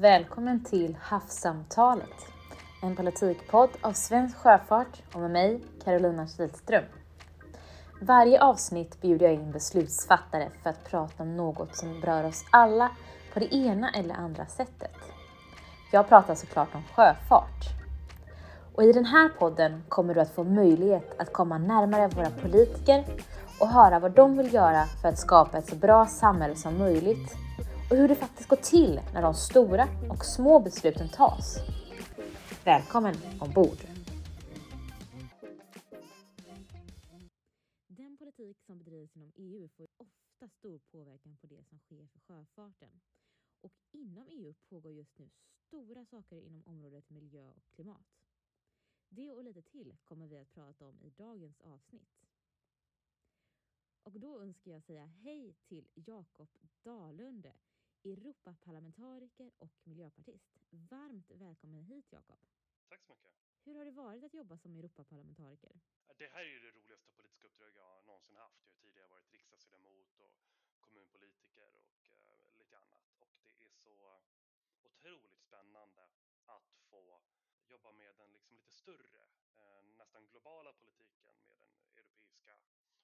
Välkommen till Havssamtalet, en politikpodd av Svensk Sjöfart och med mig, Carolina Kihlström. Varje avsnitt bjuder jag in beslutsfattare för att prata om något som berör oss alla på det ena eller andra sättet. Jag pratar såklart om sjöfart. Och i den här podden kommer du att få möjlighet att komma närmare våra politiker och höra vad de vill göra för att skapa ett så bra samhälle som möjligt och hur det faktiskt går till när de stora och små besluten tas. Välkommen ombord! Den politik som bedrivs inom EU får ofta stor påverkan på det som sker för sjöfarten. Och inom EU pågår just nu stora saker inom området miljö och klimat. Det och lite till kommer vi att prata om i dagens avsnitt. Och då önskar jag säga hej till Jakob Dalunde, Europaparlamentariker och miljöpartist. Varmt välkommen hit Jakob. Tack så mycket. Hur har det varit att jobba som Europaparlamentariker? Det här är ju det roligaste politiska uppdrag jag någonsin haft. Jag har tidigare varit riksdagsledamot och kommunpolitiker och eh, lite annat. Och det är så otroligt spännande att få jobba med den liksom lite större, eh, nästan globala politiken med den europeiska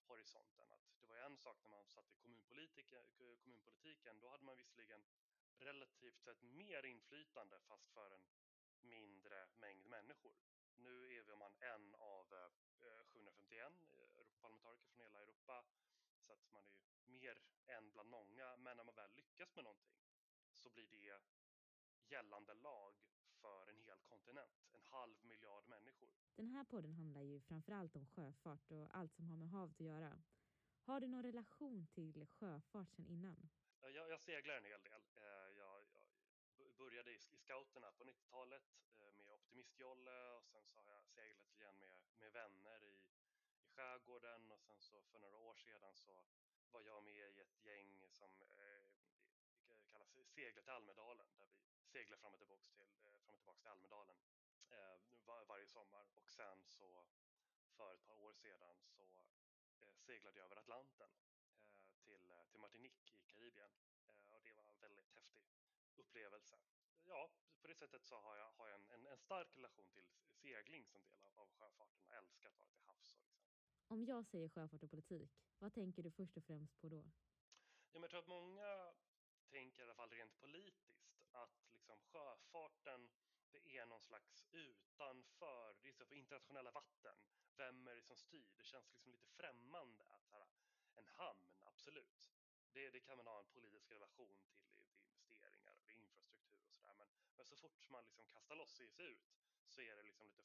horisonten. Att det var en sak när man satt i kommunpolitiken, kommunpolitiken, då hade man visserligen relativt sett mer inflytande fast för en mindre mängd människor. Nu är man en av eh, 751 eh, Europaparlamentariker från hela Europa så att man är ju mer en bland många. Men när man väl lyckas med någonting så blir det gällande lag för en hel kontinent, en halv miljard människor. Den här podden handlar ju framförallt om sjöfart och allt som har med havet att göra. Har du någon relation till sjöfart sedan innan? Jag, jag seglar en hel del. Eh, jag, jag började i, i scouterna på 90-talet eh, med optimistjolle och sen så har jag seglat igen med, med vänner i, i skärgården och sen så för några år sedan så var jag med i ett gäng som eh, kallas Segla till Almedalen där vi seglar fram och tillbaks till, eh, fram och tillbaks till Almedalen eh, var, varje sommar och sen så för ett par år sedan så eh, seglade jag över Atlanten till, till Martinique i Karibien och det var en väldigt häftig upplevelse. Ja, på det sättet så har jag, har jag en, en, en stark relation till segling som del av, av sjöfarten och älskar att vara till havs. Liksom. Om jag säger sjöfart och politik, vad tänker du först och främst på då? Ja, men jag tror att många tänker i alla fall rent politiskt att liksom sjöfarten det är någon slags utanför, det är så för internationella vatten. Vem är det som styr? Det känns liksom lite främmande att här, en hamn, absolut. Det, det kan man ha en politisk relation till till investeringar och infrastruktur och sådär. Men, men så fort man liksom kastar loss och ger sig ut så är det liksom lite,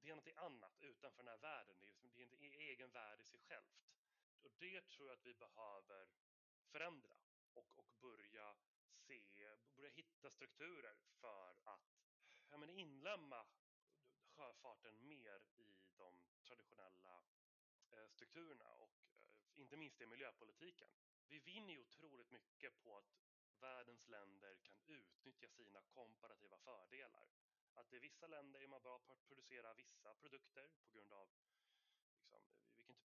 det är någonting annat utanför den här världen. Det är, liksom, det är en e- egen värld i sig självt. Och det tror jag att vi behöver förändra och, och börja se, börja hitta strukturer för att ja, men inlämna sjöfarten mer i de traditionella eh, strukturerna och eh, inte minst i miljöpolitiken. Vi vinner ju otroligt mycket på att världens länder kan utnyttja sina komparativa fördelar. Att i vissa länder är man bra på att producera vissa produkter på grund av liksom,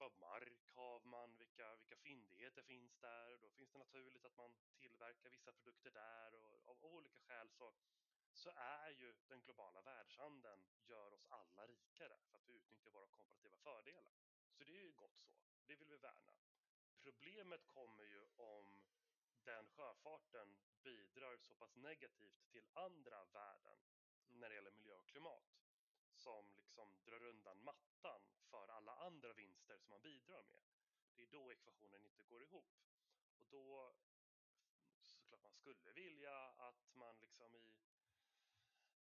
vad typ av mark har man, vilka, vilka fyndigheter finns där. Då finns det naturligt att man tillverkar vissa produkter där och av olika skäl så, så är ju den globala världshandeln gör oss alla rikare för att vi utnyttjar våra komparativa fördelar. Så det är ju gott så, det vill vi värna. Problemet kommer ju om den sjöfarten bidrar så pass negativt till andra värden när det gäller miljö och klimat som liksom drar undan mattan för alla andra vinster som man bidrar med. Det är då ekvationen inte går ihop. Och då såklart man skulle vilja att man liksom i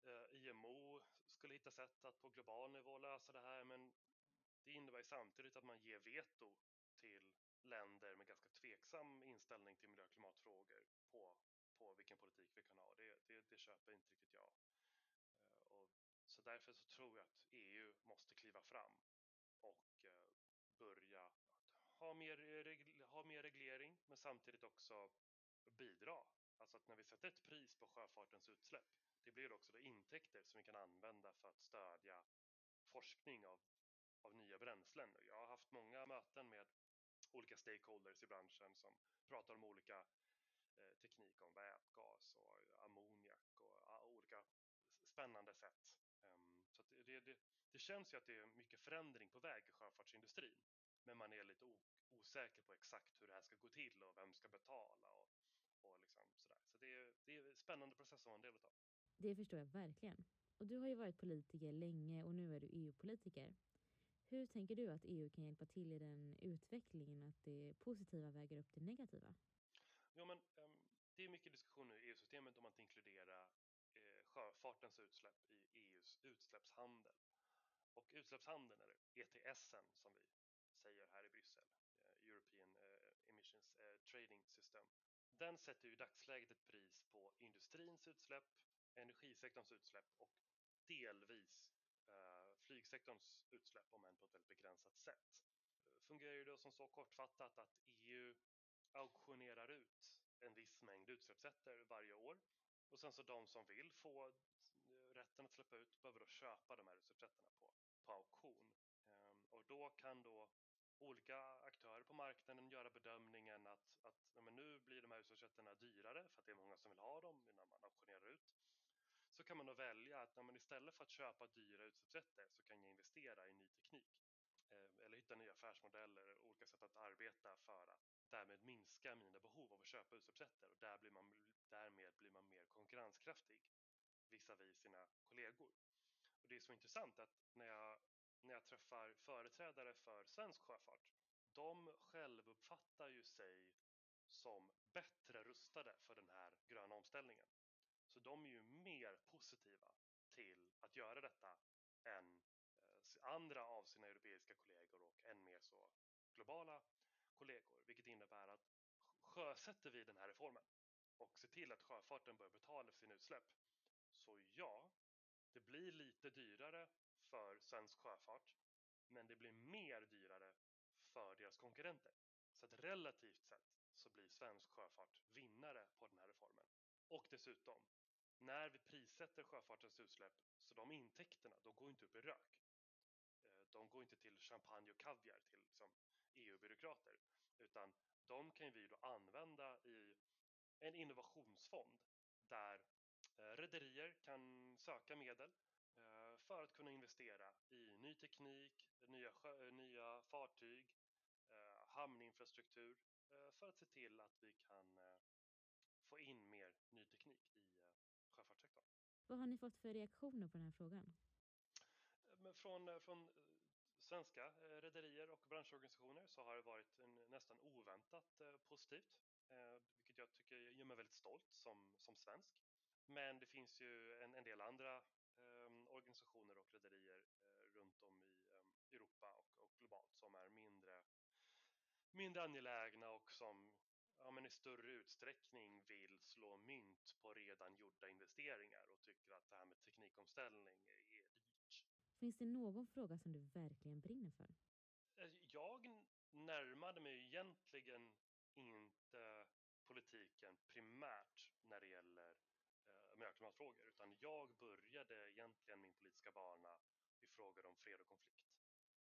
eh, IMO skulle hitta sätt att på global nivå lösa det här men det innebär samtidigt att man ger veto till länder med ganska tveksam inställning till miljö och klimatfrågor på, på vilken politik vi kan ha. Det, det, det köper inte riktigt jag. Därför så tror jag att EU måste kliva fram och eh, börja ha mer, ha mer reglering men samtidigt också bidra. Alltså att när vi sätter ett pris på sjöfartens utsläpp, det blir också då intäkter som vi kan använda för att stödja forskning av, av nya bränslen. Jag har haft många möten med olika stakeholders i branschen som pratar om olika eh, teknik om vätgas och ammoniak och ah, olika spännande sätt. Det, känns ju att det är mycket förändring på väg i sjöfartsindustrin. Men man är lite osäker på exakt hur det här ska gå till och vem ska betala och, och liksom sådär. Så det är, det är en spännande process att vara en del av. Det förstår jag verkligen. Och du har ju varit politiker länge och nu är du EU-politiker. Hur tänker du att EU kan hjälpa till i den utvecklingen, att det positiva väger upp det negativa? Ja, men, um, det är mycket diskussion nu i EU-systemet om att inkludera eh, sjöfartens utsläpp i EUs utsläppshandel. Och utsläppshandeln, eller ETSen som vi säger här i Bryssel, eh, European eh, Emissions eh, Trading System, den sätter ju i dagsläget ett pris på industrins utsläpp, energisektorns utsläpp och delvis flygsektorns utsläpp, om än på ett väldigt begränsat sätt. Fungerar ju då som så kortfattat att EU auktionerar ut en viss mängd utsläppsrätter varje år och sen så de som vill få rätten att släppa ut behöver då köpa de här utsläppsrätterna på, på auktion. Ehm, och då kan då olika aktörer på marknaden göra bedömningen att, att ja, nu blir de här utsläppsrätterna dyrare för att det är många som vill ha dem innan man auktionerar ut. Så kan man då välja att ja, istället för att köpa dyra utsläppsrätter så kan jag investera i ny teknik eh, eller hitta nya affärsmodeller, olika sätt att arbeta för att därmed minska mina behov av att köpa utsläppsrätter och där blir man, därmed blir man mer konkurrenskraftig visavi sina kollegor. Och det är så intressant att när jag, när jag träffar företrädare för svensk sjöfart, de självuppfattar ju sig som bättre rustade för den här gröna omställningen. Så de är ju mer positiva till att göra detta än eh, andra av sina europeiska kollegor och än mer så globala kollegor, vilket innebär att sjösätter vi den här reformen och ser till att sjöfarten börjar betala för sina utsläpp, så ja, det blir lite dyrare för svensk sjöfart, men det blir mer dyrare för deras konkurrenter. Så att relativt sett så blir svensk sjöfart vinnare på den här reformen. Och dessutom, när vi prissätter sjöfartens utsläpp så de intäkterna, de går inte upp i rök. Eh, de går inte till champagne och kaviar till liksom, EU-byråkrater, utan de kan vi då använda i en innovationsfond där rederier kan söka medel eh, för att kunna investera i ny teknik, nya, sjö, nya fartyg, hamninfrastruktur för att se till att vi kan få in mer ny teknik i sjöfartssektorn. Vad har ni fått för reaktioner på den här frågan? Från, från svenska eh, rederier och branschorganisationer så har det varit en, nästan oväntat eh, positivt, eh, vilket jag tycker gör mig väldigt stolt som, som svensk. Men det finns ju en, en del andra eh, organisationer och rederier eh, runt om i eh, Europa och, och, globalt som är mindre, mindre angelägna och som ja, men i större utsträckning vill slå mynt på redan gjorda investeringar och tycker att det här med teknikomställning är dyrt. Finns det någon fråga som du verkligen brinner för? Eh, jag närmade mig egentligen inte politiken primärt när det gäller miljö och klimatfrågor utan jag började egentligen min politiska bana i frågor om fred och konflikt.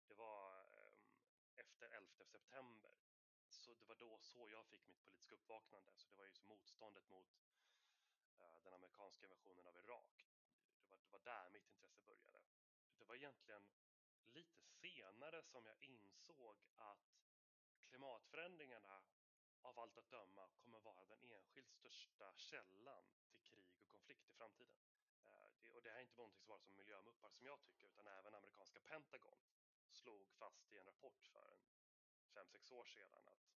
Det var ehm, efter 11 september så det var då så jag fick mitt politiska uppvaknande. Så det var ju motståndet mot eh, den amerikanska invasionen av Irak. Det var, det var där mitt intresse började. Det var egentligen lite senare som jag insåg att klimatförändringarna av allt att döma kommer vara den enskilt största källan till krig och konflikt i framtiden. Eh, det, och det här är inte någonting som bara som miljömuppar som jag tycker utan även amerikanska Pentagon slog fast i en rapport för en fem sex år sedan att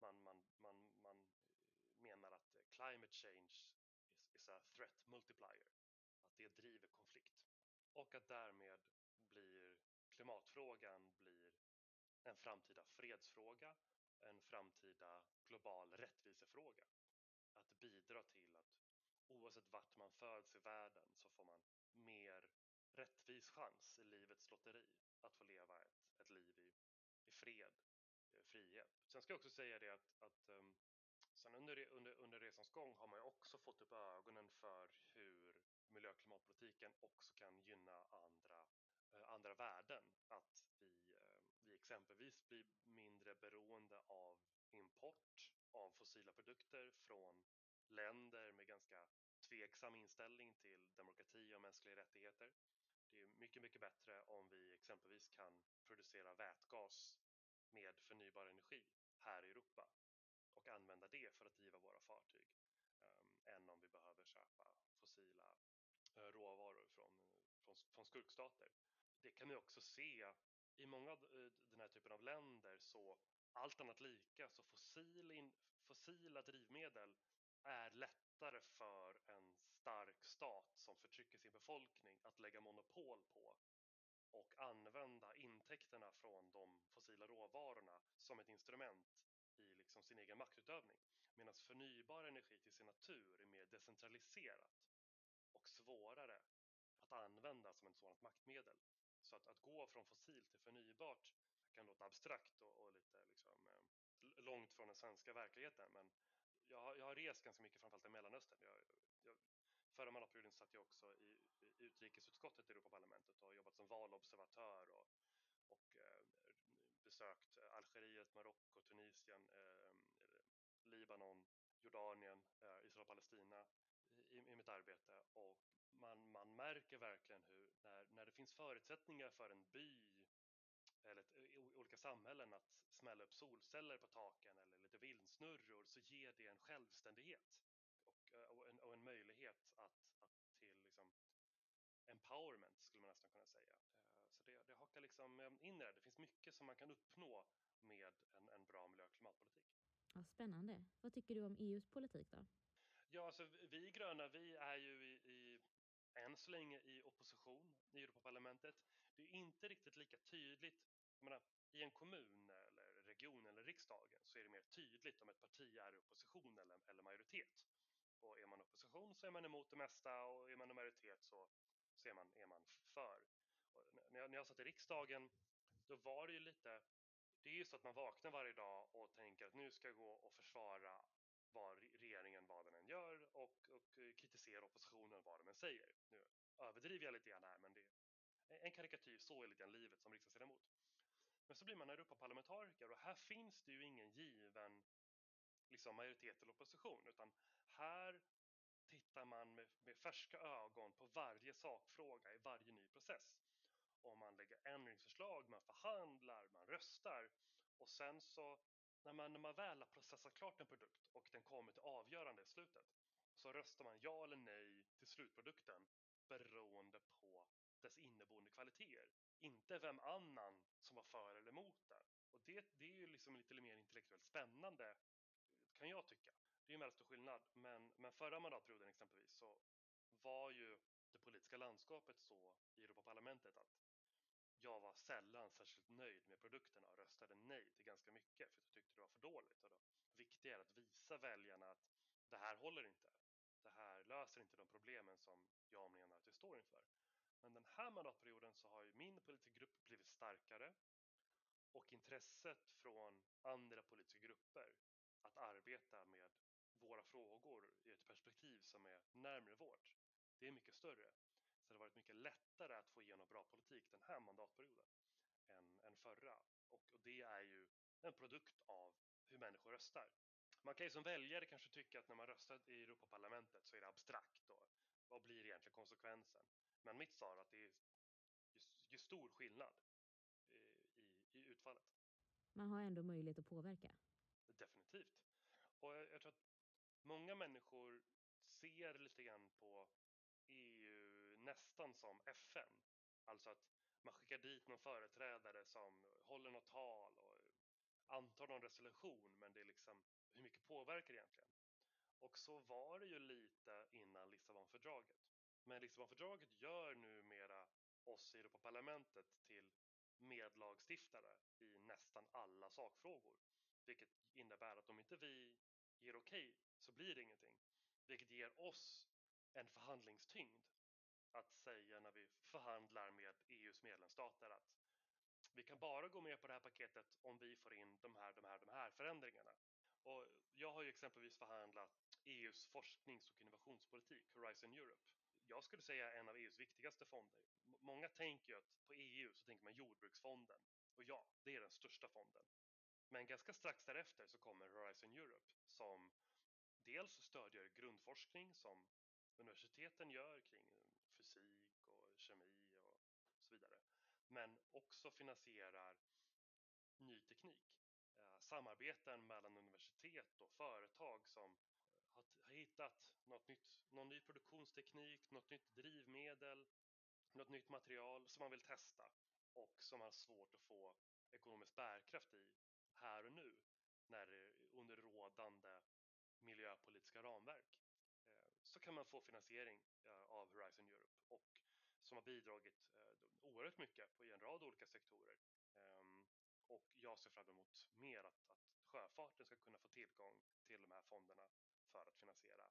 man, man, man, man eh, menar att climate change is, is a threat multiplier, att det driver konflikt. Och att därmed blir klimatfrågan blir en framtida fredsfråga, en framtida global rättvisefråga. Att bidra till att oavsett vart man föds i världen så får man mer rättvis chans i livets lotteri att få leva ett, ett liv i, i fred i frihet. Sen ska jag också säga det att, att um, sen under, under, under resans gång har man ju också fått upp ögonen för hur miljö och klimatpolitiken också kan gynna andra, uh, andra värden. Att exempelvis bli mindre beroende av import av fossila produkter från länder med ganska tveksam inställning till demokrati och mänskliga rättigheter. Det är mycket, mycket bättre om vi exempelvis kan producera vätgas med förnybar energi här i Europa och använda det för att driva våra fartyg um, än om vi behöver köpa fossila uh, råvaror från, från, från skurkstater. Det kan vi också se i många av eh, den här typen av länder så allt annat lika så fossil in, fossila drivmedel är lättare för en stark stat som förtrycker sin befolkning att lägga monopol på och använda intäkterna från de fossila råvarorna som ett instrument i liksom sin egen maktutövning. Medan förnybar energi till sin natur är mer decentraliserat och svårare att använda som ett sådant maktmedel. Så att, att gå från fossilt till förnybart kan låta abstrakt och, och lite liksom, eh, långt från den svenska verkligheten men jag har, jag har rest ganska mycket framförallt i Mellanöstern. Jag, jag, förra mandatperioden satt jag också i, i utrikesutskottet i Europaparlamentet och jobbat som valobservatör och, och eh, besökt Algeriet, Marocko, Tunisien, eh, Libanon, Jordanien, eh, Israel och Palestina i, i mitt arbete och man, man märker verkligen hur när, när det finns förutsättningar för en by eller ett, olika samhällen att smälla upp solceller på taken eller lite vindsnurror så ger det en självständighet och, eh, och, en, och en, möjlighet att, att till liksom empowerment skulle man nästan kunna säga. Eh, så det, det hakar liksom in i det. Det finns mycket som man kan uppnå med en, en bra miljö och klimatpolitik. Ja, spännande. Vad tycker du om EUs politik då? Ja, alltså vi gröna, vi är ju i, i än så länge i opposition i Europaparlamentet. Det är inte riktigt lika tydligt jag menar, i en kommun eller region eller riksdagen så är det mer tydligt om ett parti är i opposition eller, eller majoritet. Och är man i opposition så är man emot det mesta och är man i majoritet så, så är, man, är man för. Och när, jag, när jag satt i riksdagen då var det ju lite, det är ju så att man vaknar varje dag och tänker att nu ska jag gå och försvara vad regeringen, vad den än gör och, och eh, kritisera oppositionen vad de än säger. Nu överdriver jag lite grann här men det är en karikatyr, så är lite grann livet som riksdagsledamot. Men så blir man Europaparlamentariker och här finns det ju ingen given liksom, majoritet eller opposition utan här tittar man med, med färska ögon på varje sakfråga i varje ny process. om man lägger ändringsförslag, man förhandlar, man röstar och sen så när man, när man väl har processat klart en produkt och den kommer till avgörande i slutet så röstar man ja eller nej till slutprodukten beroende på dess inneboende kvaliteter inte vem annan som var för eller emot den. Och det, det är ju liksom lite mer intellektuellt spännande kan jag tycka. Det är en väldigt stor skillnad. Men, men förra mandatperioden exempelvis så var ju det politiska landskapet så i Europaparlamentet att jag var sällan särskilt nöjd med produkterna och röstade nej till ganska mycket för jag tyckte det var för dåligt. Och då viktigare att visa väljarna att det här håller inte. Det här löser inte de problemen som jag menar att vi står inför. Men den här mandatperioden så har ju min politiska grupp blivit starkare och intresset från andra politiska grupper att arbeta med våra frågor i ett perspektiv som är närmare vårt, det är mycket större. Så det har varit mycket lättare att få igenom bra politik den här mandatperioden än, än förra. Och, och det är ju en produkt av hur människor röstar. Man kan ju som väljare kanske tycka att när man röstar i Europaparlamentet så är det abstrakt och vad blir egentligen konsekvensen? Men mitt svar är att det är ju, stor skillnad i, i utfallet. Man har ändå möjlighet att påverka. Definitivt. Och jag, jag tror att många människor ser lite grann på EU nästan som FN. Alltså att man skickar dit någon företrädare som håller något tal och antar någon resolution men det är liksom hur mycket påverkar det egentligen? Och så var det ju lite innan Lissabonfördraget. Men Lissabonfördraget gör numera oss i Europaparlamentet till medlagstiftare i nästan alla sakfrågor. Vilket innebär att om inte vi ger okej okay, så blir det ingenting. Vilket ger oss en förhandlingstyngd att säga när vi förhandlar med EUs medlemsstater att vi kan bara gå med på det här paketet om vi får in de här, de här, de här förändringarna. Och jag har ju exempelvis förhandlat EUs forsknings och innovationspolitik, Horizon Europe jag skulle säga en av EUs viktigaste fonder. Många tänker ju att på EU så tänker man jordbruksfonden. Och ja, det är den största fonden. Men ganska strax därefter så kommer Horizon Europe som dels stödjer grundforskning som universiteten gör kring fysik och kemi och så vidare. Men också finansierar ny teknik. Eh, samarbeten mellan universitet och företag som har hittat något nytt, någon ny produktionsteknik, något nytt drivmedel, något nytt material som man vill testa och som har svårt att få ekonomisk bärkraft i här och nu när under rådande miljöpolitiska ramverk eh, så kan man få finansiering eh, av Horizon Europe och som har bidragit eh, oerhört mycket på en rad olika sektorer. Ehm, och jag ser fram emot mer att, att sjöfarten ska kunna få tillgång till de här fonderna för att finansiera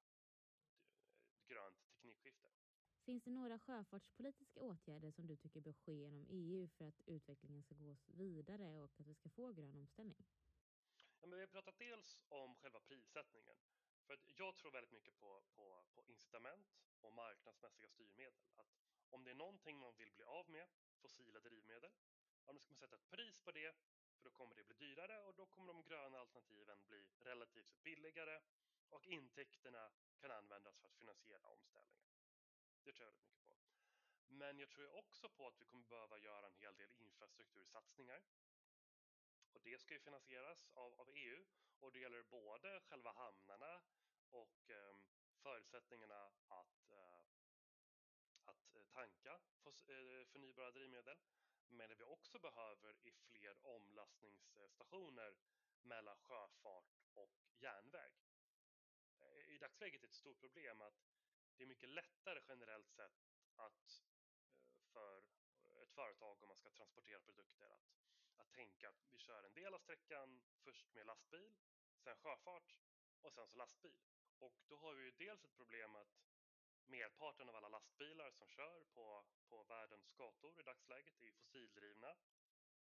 grönt teknikskifte. Finns det några sjöfartspolitiska åtgärder som du tycker bör ske inom EU för att utvecklingen ska gå vidare och att vi ska få grön omställning? Ja, men vi har pratat dels om själva prissättningen. För att jag tror väldigt mycket på, på, på incitament och marknadsmässiga styrmedel. Att om det är någonting man vill bli av med, fossila drivmedel, ja, då ska man sätta ett pris på det, för då kommer det bli dyrare och då kommer de gröna alternativen bli relativt sett billigare och intäkterna kan användas för att finansiera omställningen. Det tror jag väldigt mycket på. Men jag tror också på att vi kommer behöva göra en hel del infrastruktursatsningar. Och det ska ju finansieras av, av EU och det gäller både själva hamnarna och eh, förutsättningarna att, eh, tanka eh, förnybara drivmedel. Men det vi också behöver är fler omlastningsstationer mellan sjöfart och järnväg. Eh, I dagsläget är det ett stort problem att det är mycket lättare generellt sett att eh, för ett företag om man ska transportera produkter att, att tänka att vi kör en del av sträckan först med lastbil, sen sjöfart och sen så lastbil. Och då har vi ju dels ett problem att merparten av alla lastbilar som kör på, på världens gator i dagsläget är fossildrivna.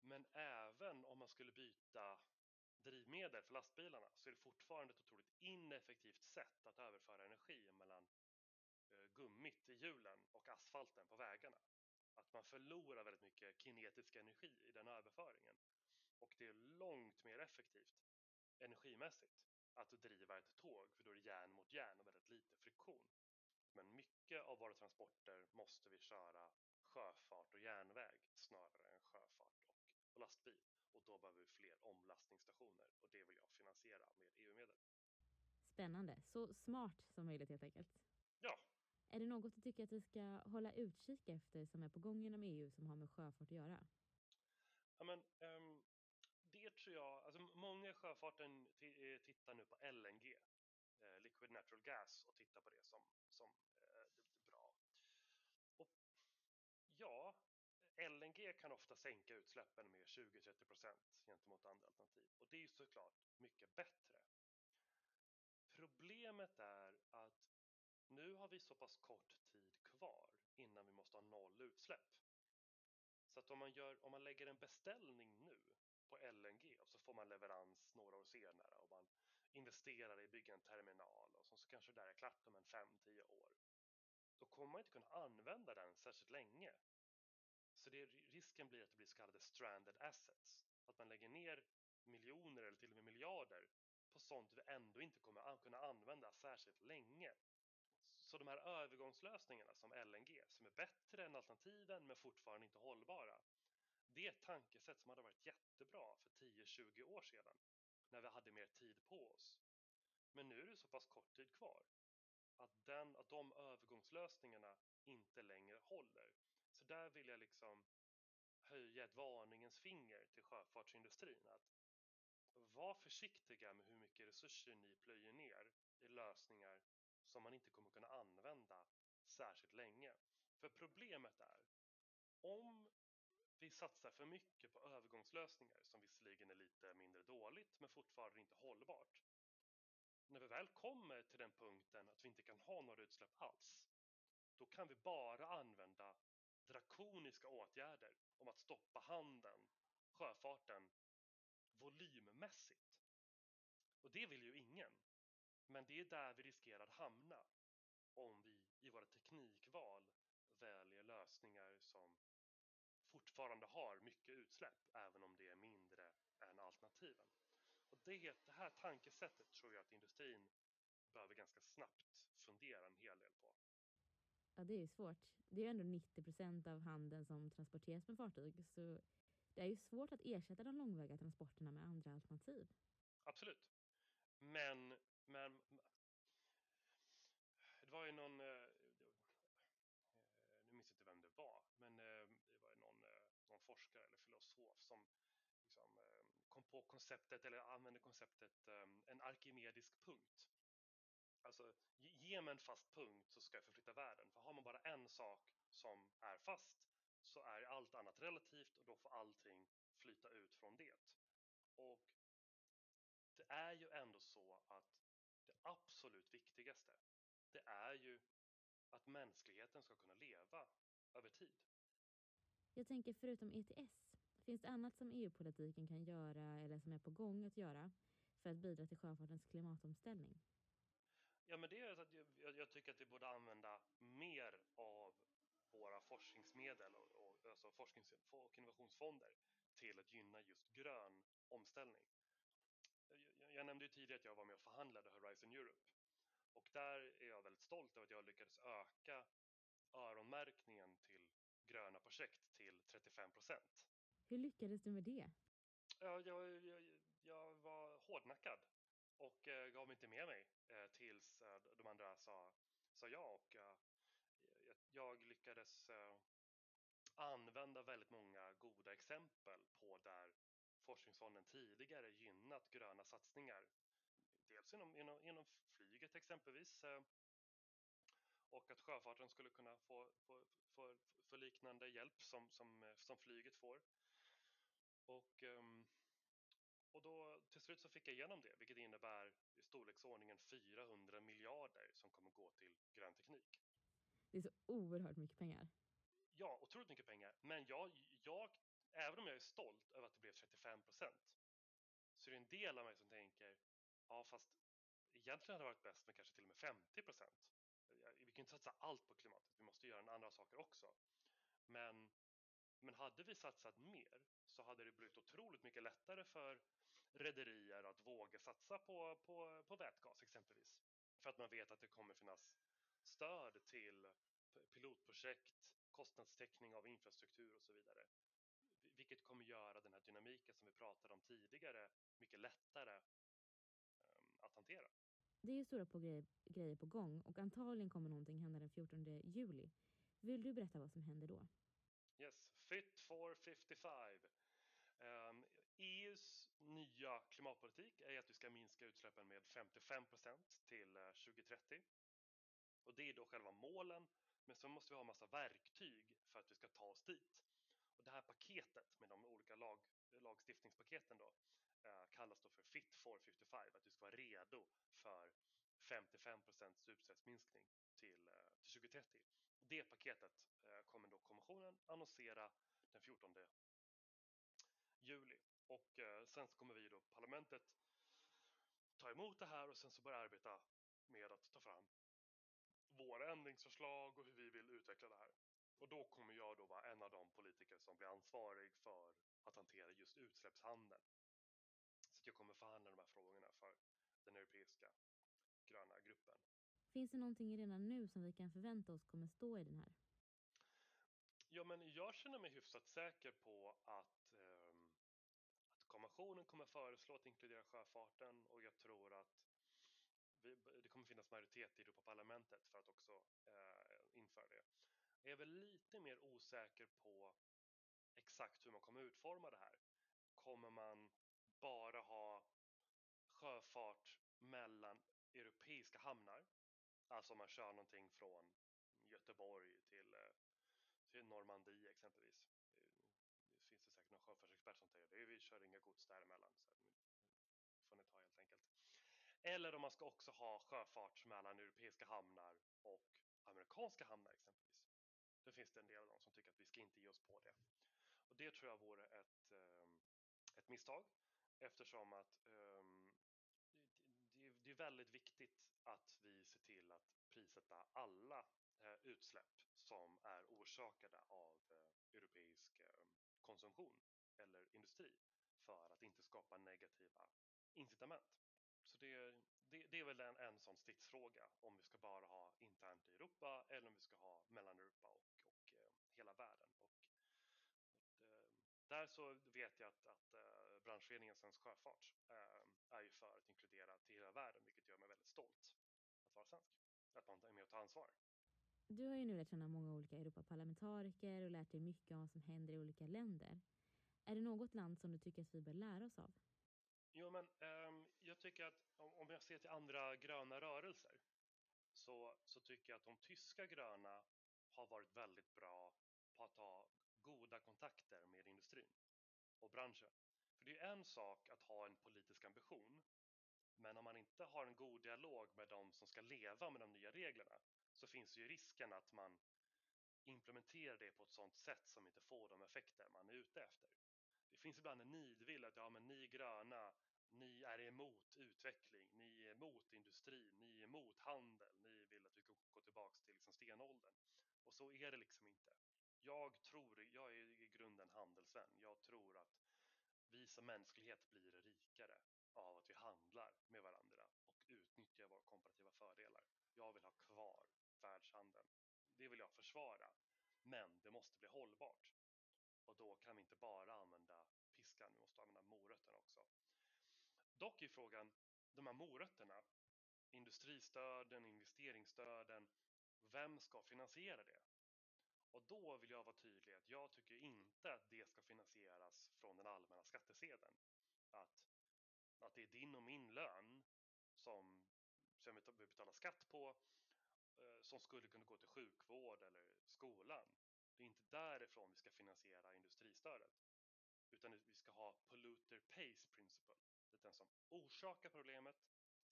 Men även om man skulle byta drivmedel för lastbilarna så är det fortfarande ett otroligt ineffektivt sätt att överföra energi mellan eh, gummit i hjulen och asfalten på vägarna. Att man förlorar väldigt mycket kinetisk energi i den överföringen. Och det är långt mer effektivt energimässigt att driva ett tåg för då är det järn mot järn och väldigt lite friktion. Men mycket av våra transporter måste vi köra sjöfart och järnväg snarare än sjöfart och lastbil och då behöver vi fler omlastningsstationer och det vill jag finansiera med EU-medel. Spännande, så smart som möjligt helt enkelt. Ja. Är det något du tycker att vi ska hålla utkik efter som är på gång inom EU som har med sjöfart att göra? Ja, men, um, det tror jag, alltså många i sjöfarten eh, tittar nu på LNG, Eh, liquid natural gas, och titta på det som, som eh, bra. Och ja, LNG kan ofta sänka utsläppen med 20-30% gentemot andra alternativ och det är ju såklart mycket bättre. Problemet är att nu har vi så pass kort tid kvar innan vi måste ha noll utsläpp. Så att om man, gör, om man lägger en beställning nu på LNG och så får man leverans några år senare och man investerar i att bygga en terminal och så, så kanske det där är klart om en 5-10 år. Då kommer man inte kunna använda den särskilt länge så det, risken blir att det blir så kallade stranded assets. Att man lägger ner miljoner eller till och med miljarder på sånt vi ändå inte kommer kunna använda särskilt länge. Så de här övergångslösningarna som LNG, som är bättre än alternativen men fortfarande inte hållbara, det är ett tankesätt som hade varit jättebra för 10-20 år sedan, när vi hade mer tid på oss. Men nu är det så pass kort tid kvar att, den, att de övergångslösningarna inte längre håller. Så där vill jag liksom höja ett varningens finger till sjöfartsindustrin att var försiktiga med hur mycket resurser ni plöjer ner i lösningar som man inte kommer kunna använda särskilt länge. För problemet är om vi satsar för mycket på övergångslösningar som visserligen är lite mindre dåligt men fortfarande inte hållbart. När vi väl kommer till den punkten att vi inte kan ha några utsläpp alls, då kan vi bara använda drakoniska åtgärder om att stoppa handeln, sjöfarten, volymmässigt. Och det vill ju ingen. Men det är där vi riskerar att hamna om vi i våra teknikval väljer lösningar som fortfarande har mycket utsläpp, även om det är mindre än alternativen. Och det, det här tankesättet tror jag att industrin behöver ganska snabbt fundera en hel del på. Ja, det är ju svårt. Det är ju ändå 90 procent av handeln som transporteras med fartyg, så det är ju svårt att ersätta de långväga transporterna med andra alternativ. Absolut. Men, men det var ju någon, eh, eh, nu minns jag inte vem det var, men eh, det var någon, någon forskare eller filosof som liksom, kom på konceptet eller använder konceptet ehm, en arkimedisk punkt. Alltså, ge mig en fast punkt så ska jag förflytta världen. För har man bara en sak som är fast så är allt annat relativt och då får allting flyta ut från det. Och det är ju ändå så att det absolut viktigaste det är ju att mänskligheten ska kunna leva över tid. Jag tänker förutom ETS, finns det annat som EU-politiken kan göra eller som är på gång att göra för att bidra till sjöfartens klimatomställning? Ja, men det är att jag, jag tycker att vi borde använda mer av våra forskningsmedel och, och alltså forsknings och innovationsfonder till att gynna just grön omställning. Jag, jag nämnde ju tidigare att jag var med och förhandlade Horizon Europe och där är jag väldigt stolt över att jag lyckades öka öronmärkningen till gröna projekt till 35 procent. Hur lyckades du med det? Jag, jag, jag, jag var hårdnackad och eh, gav inte med mig eh, tills eh, de andra sa, sa ja och eh, jag lyckades eh, använda väldigt många goda exempel på där Forskningsfonden tidigare gynnat gröna satsningar dels inom, inom, inom flyget exempelvis eh, och att sjöfarten skulle kunna få, få, få, få liknande hjälp som, som, som flyget får. Och, ehm, och då till slut så fick jag igenom det, vilket innebär i storleksordningen 400 miljarder som kommer gå till grön teknik. Det är så oerhört mycket pengar. Ja, otroligt mycket pengar. Men jag, jag, även om jag är stolt över att det blev 35 procent, så är det en del av mig som tänker, Ja, fast egentligen hade det varit bäst med kanske till och med 50 procent. Vi kan inte satsa allt på klimatet, vi måste göra andra saker också. Men, men hade vi satsat mer så hade det blivit otroligt mycket lättare för rederier att våga satsa på, på, på vätgas exempelvis. För att man vet att det kommer finnas stöd till pilotprojekt, kostnadstäckning av infrastruktur och så vidare. Vilket kommer göra den här dynamiken som vi pratade om tidigare mycket lättare att hantera. Det är ju stora på grejer, grejer på gång och antagligen kommer någonting hända den 14 juli. Vill du berätta vad som händer då? Yes, Fit for 55. EUs ehm, nya klimatpolitik är att vi ska minska utsläppen med 55% till eh, 2030. Och det är då själva målen, men så måste vi ha massa verktyg för att vi ska ta oss dit. Och det här paketet med de olika lag, lagstiftningspaketen då eh, kallas då för Fit for 55, att vi ska vara redo för 55% utsläppsminskning till, eh, till 2030. Det paketet eh, kommer då kommissionen annonsera den 14 juli och eh, sen så kommer vi då parlamentet ta emot det här och sen så börja arbeta med att ta fram våra ändringsförslag och hur vi vill utveckla det här. Och då kommer jag då vara en av de politiker som blir ansvarig för att hantera just utsläppshandeln så jag kommer förhandla de här frågorna för den europeiska gröna gruppen. Finns det någonting redan nu som vi kan förvänta oss kommer stå i den här? Ja, men jag känner mig hyfsat säker på att, eh, att kommissionen kommer föreslå att inkludera sjöfarten och jag tror att vi, det kommer finnas majoritet i Europaparlamentet för att också eh, införa det. Jag är väl lite mer osäker på exakt hur man kommer utforma det här. Kommer man bara ha sjöfart mellan europeiska hamnar. Alltså om man kör någonting från Göteborg till, eh, till Normandie exempelvis. Det finns det säkert någon sjöfartsexpert som säger det. Vi kör inga gods däremellan. Så det får ni ta helt enkelt. Eller om man ska också ha sjöfart mellan europeiska hamnar och amerikanska hamnar exempelvis. Då finns det en del av dem som tycker att vi ska inte ge oss på det. Och det tror jag vore ett, eh, ett misstag eftersom att um, är väldigt viktigt att vi ser till att prissätta alla eh, utsläpp som är orsakade av eh, europeisk eh, konsumtion eller industri för att inte skapa negativa incitament. Så det, det, det är väl en, en sån stridsfråga om vi ska bara ha internt i Europa eller om vi ska ha mellan Europa och, och hela världen. Och, och där så vet jag att, att branschföreningen Svensk Sjöfart är ju för att inkludera till hela världen, vilket gör mig väldigt stolt att vara svensk. Att man är med och tar ansvar. Du har ju nu lärt känna många olika Europaparlamentariker och lärt dig mycket om vad som händer i olika länder. Är det något land som du tycker att vi bör lära oss av? Jo, men um, jag tycker att om, om jag ser till andra gröna rörelser så, så tycker jag att de tyska gröna har varit väldigt bra på att ha goda kontakter med industrin och branschen. För det är en sak att ha en politisk ambition, men om man inte har en god dialog med de som ska leva med de nya reglerna så finns ju risken att man implementerar det på ett sådant sätt som inte får de effekter man är ute efter. Det finns ibland en nidvilla att ja, men ni gröna, ni är emot utveckling, ni är emot industri, ni är emot handel, ni vill att vi ska gå tillbaka till liksom stenåldern. Och så är det liksom inte. Jag tror, jag är i grunden handelsvän. Jag tror att vi som mänsklighet blir rikare av att vi handlar med varandra och utnyttjar våra komparativa fördelar. Jag vill ha kvar världshandeln. Det vill jag försvara. Men det måste bli hållbart. Och då kan vi inte bara använda piskan, vi måste använda morötterna också. Dock är frågan, de här morötterna, industristöden, investeringsstöden, vem ska finansiera det? Och då vill jag vara tydlig att jag tycker inte att det ska finansieras från den allmänna skattesedeln. Att, att det är din och min lön som, som vi betalar skatt på eh, som skulle kunna gå till sjukvård eller skolan. Det är inte därifrån vi ska finansiera industristödet. Utan vi ska ha polluter pays principle. Det är den som orsakar problemet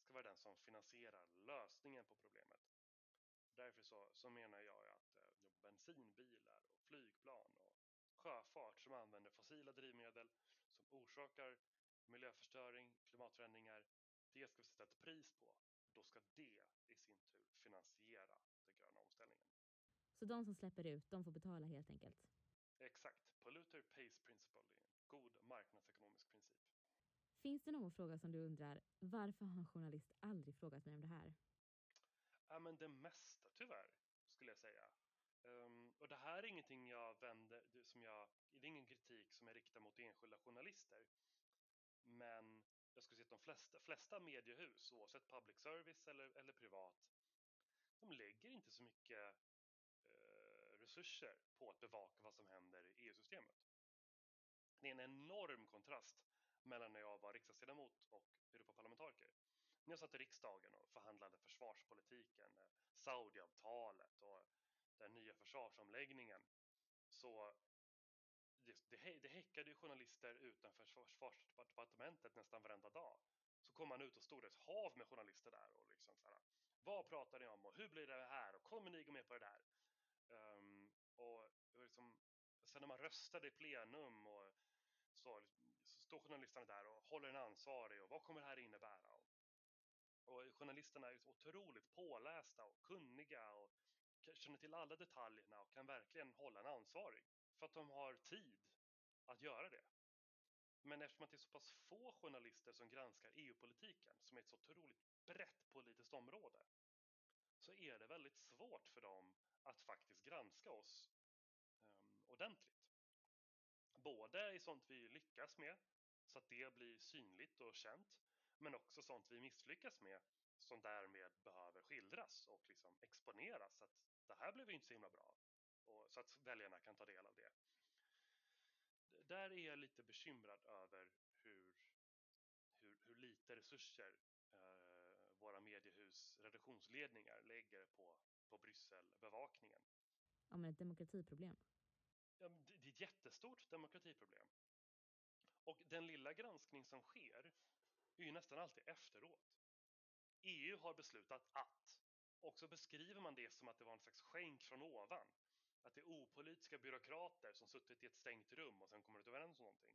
ska vara den som finansierar lösningen på problemet. Därför så, så menar jag att eh, sjöfart som använder fossila drivmedel som orsakar miljöförstöring, klimatförändringar, det ska vi sätta ett pris på. Då ska det i sin tur finansiera den gröna omställningen. Så de som släpper ut, de får betala helt enkelt? Exakt. Polluter pays principle är en god marknadsekonomisk princip. Finns det någon fråga som du undrar, varför har en journalist aldrig frågat mig om det här? Ja, men det mesta tyvärr, skulle jag säga. Och det här är ingenting jag vänder, som jag, det är ingen kritik som är riktad mot enskilda journalister. Men jag skulle säga att de flesta, flesta mediehus, oavsett public service eller, eller privat, de lägger inte så mycket eh, resurser på att bevaka vad som händer i EU-systemet. Det är en enorm kontrast mellan när jag var riksdagsledamot och Europaparlamentariker när jag satt i riksdagen och förhandlade försvarspolitiken, eh, Saudiavtalet och den nya försvarsomläggningen så det, det, det häckade ju journalister utanför försvarsdepartementet nästan varenda dag. Så kom man ut och stod ett hav med journalister där och liksom så här, vad pratar ni om och hur blir det här och kommer ni gå med på det där? Um, och liksom, sen när man röstade i plenum och så, så står journalisterna där och håller en ansvarig och vad kommer det här innebära? Och och journalisterna är så otroligt pålästa och kunniga och känner till alla detaljerna och kan verkligen hålla en ansvarig för att de har tid att göra det. Men eftersom det är så pass få journalister som granskar EU-politiken, som är ett så otroligt brett politiskt område, så är det väldigt svårt för dem att faktiskt granska oss um, ordentligt. Både i sånt vi lyckas med, så att det blir synligt och känt, men också sånt vi misslyckas med som därmed behöver skildras och liksom exponeras. Så att det här blev inte så himla bra. Och, så att väljarna kan ta del av det. Där är jag lite bekymrad över hur, hur, hur lite resurser eh, våra mediehus redaktionsledningar lägger på, på Brysselbevakningen. Ja, men ett demokratiproblem. Ja, det är ett jättestort demokratiproblem. Och den lilla granskning som sker är ju nästan alltid efteråt. EU har beslutat att, och så beskriver man det som att det var en slags skänk från ovan. Att det är opolitiska byråkrater som suttit i ett stängt rum och sen kommer överens om någonting.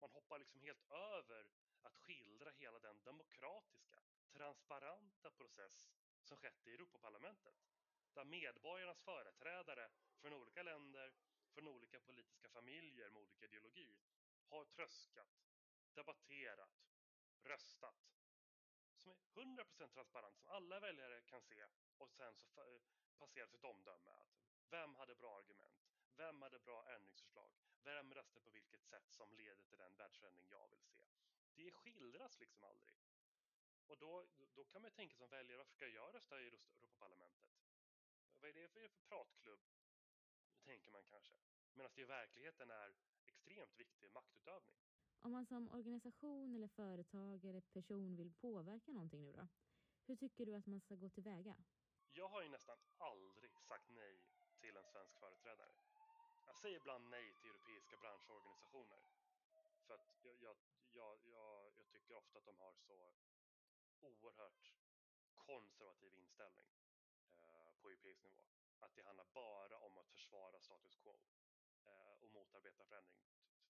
Man hoppar liksom helt över att skildra hela den demokratiska, transparenta process som skett i Europaparlamentet. Där medborgarnas företrädare från olika länder, från olika politiska familjer med olika ideologi har tröskat, debatterat, röstat som är 100% transparent, som alla väljare kan se och sen så eh, passeras ett omdöme att vem hade bra argument, Vem hade bra ändringsförslag? Vem röstade på vilket sätt som leder till den världsförändring jag vill se? Det skildras liksom aldrig. Och då, då kan man tänka som väljare, varför ska jag rösta i Europaparlamentet? Vad är det för, för pratklubb? Tänker man kanske. Medan det i verkligheten är extremt viktig maktutövning. Om man som organisation eller företag eller person vill påverka någonting nu då? Hur tycker du att man ska gå tillväga? Jag har ju nästan aldrig sagt nej till en svensk företrädare. Jag säger ibland nej till europeiska branschorganisationer. För att jag, jag, jag, jag, jag tycker ofta att de har så oerhört konservativ inställning eh, på europeisk nivå. Att det handlar bara om att försvara status quo eh, och motarbeta förändring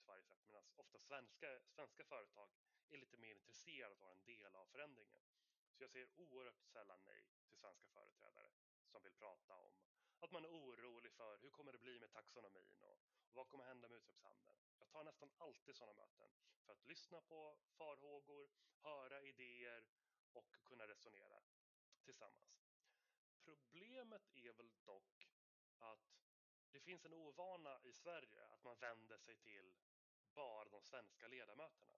till varje sätt. Medan ofta svenska, svenska företag är lite mer intresserade av att vara en del av förändringen. Så jag säger oerhört sällan nej till svenska företrädare som vill prata om att man är orolig för hur kommer det bli med taxonomin och, och vad kommer hända med utsläppshandeln. Jag tar nästan alltid sådana möten för att lyssna på farhågor, höra idéer och kunna resonera tillsammans. Problemet är väl dock att det finns en ovana i Sverige att man vänder sig till bara de svenska ledamöterna.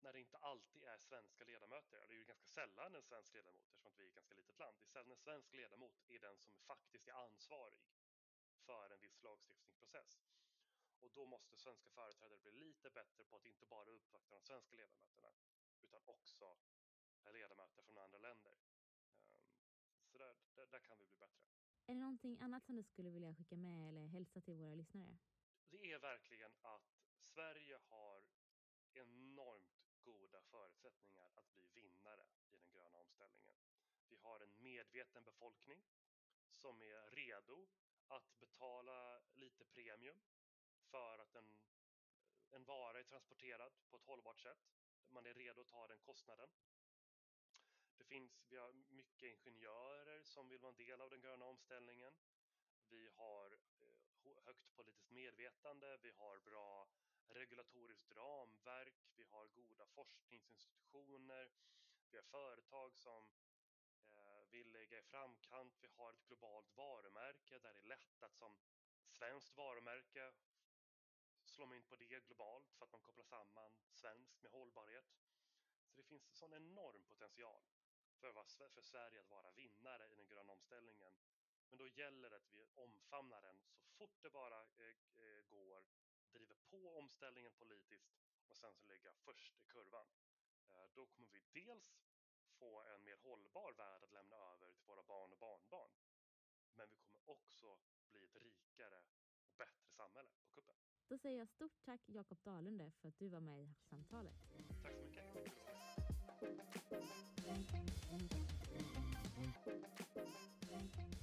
När det inte alltid är svenska ledamöter. Det är ju ganska sällan en svensk ledamot eftersom vi är ett ganska litet land. Det är sällan en svensk ledamot är den som faktiskt är ansvarig för en viss lagstiftningsprocess. Och då måste svenska företrädare bli lite bättre på att inte bara uppvakta de svenska ledamöterna utan också ledamöter från andra länder. Ehm, så där, där, där, kan vi bli bättre. Är det någonting annat som du skulle vilja skicka med eller hälsa till våra lyssnare? Det är verkligen att Sverige har enormt goda förutsättningar att bli vinnare i den gröna omställningen. Vi har en medveten befolkning som är redo att betala lite premium för att en, en vara är transporterad på ett hållbart sätt. Man är redo att ta den kostnaden. Det finns, vi har mycket ingenjörer som vill vara en del av den gröna omställningen. Vi har eh, högt politiskt medvetande, vi har bra regulatoriskt ramverk, vi har goda forskningsinstitutioner, vi har företag som eh, vill ligga i framkant, vi har ett globalt varumärke där det är lätt att som svenskt varumärke slå in på det globalt för att man kopplar samman svenskt med hållbarhet. Så det finns en sån enorm potential för, för Sverige att vara vinnare i den gröna omställningen. Men då gäller det att vi omfamnar den så fort det bara eh, eh, går, driver på omställningen politiskt och sen så ligga först i kurvan. Eh, då kommer vi dels få en mer hållbar värld att lämna över till våra barn och barnbarn. Men vi kommer också bli ett rikare och bättre samhälle på kuppen. Då säger jag stort tack Jakob Dalunde för att du var med i samtalet. Tack så mycket. Tack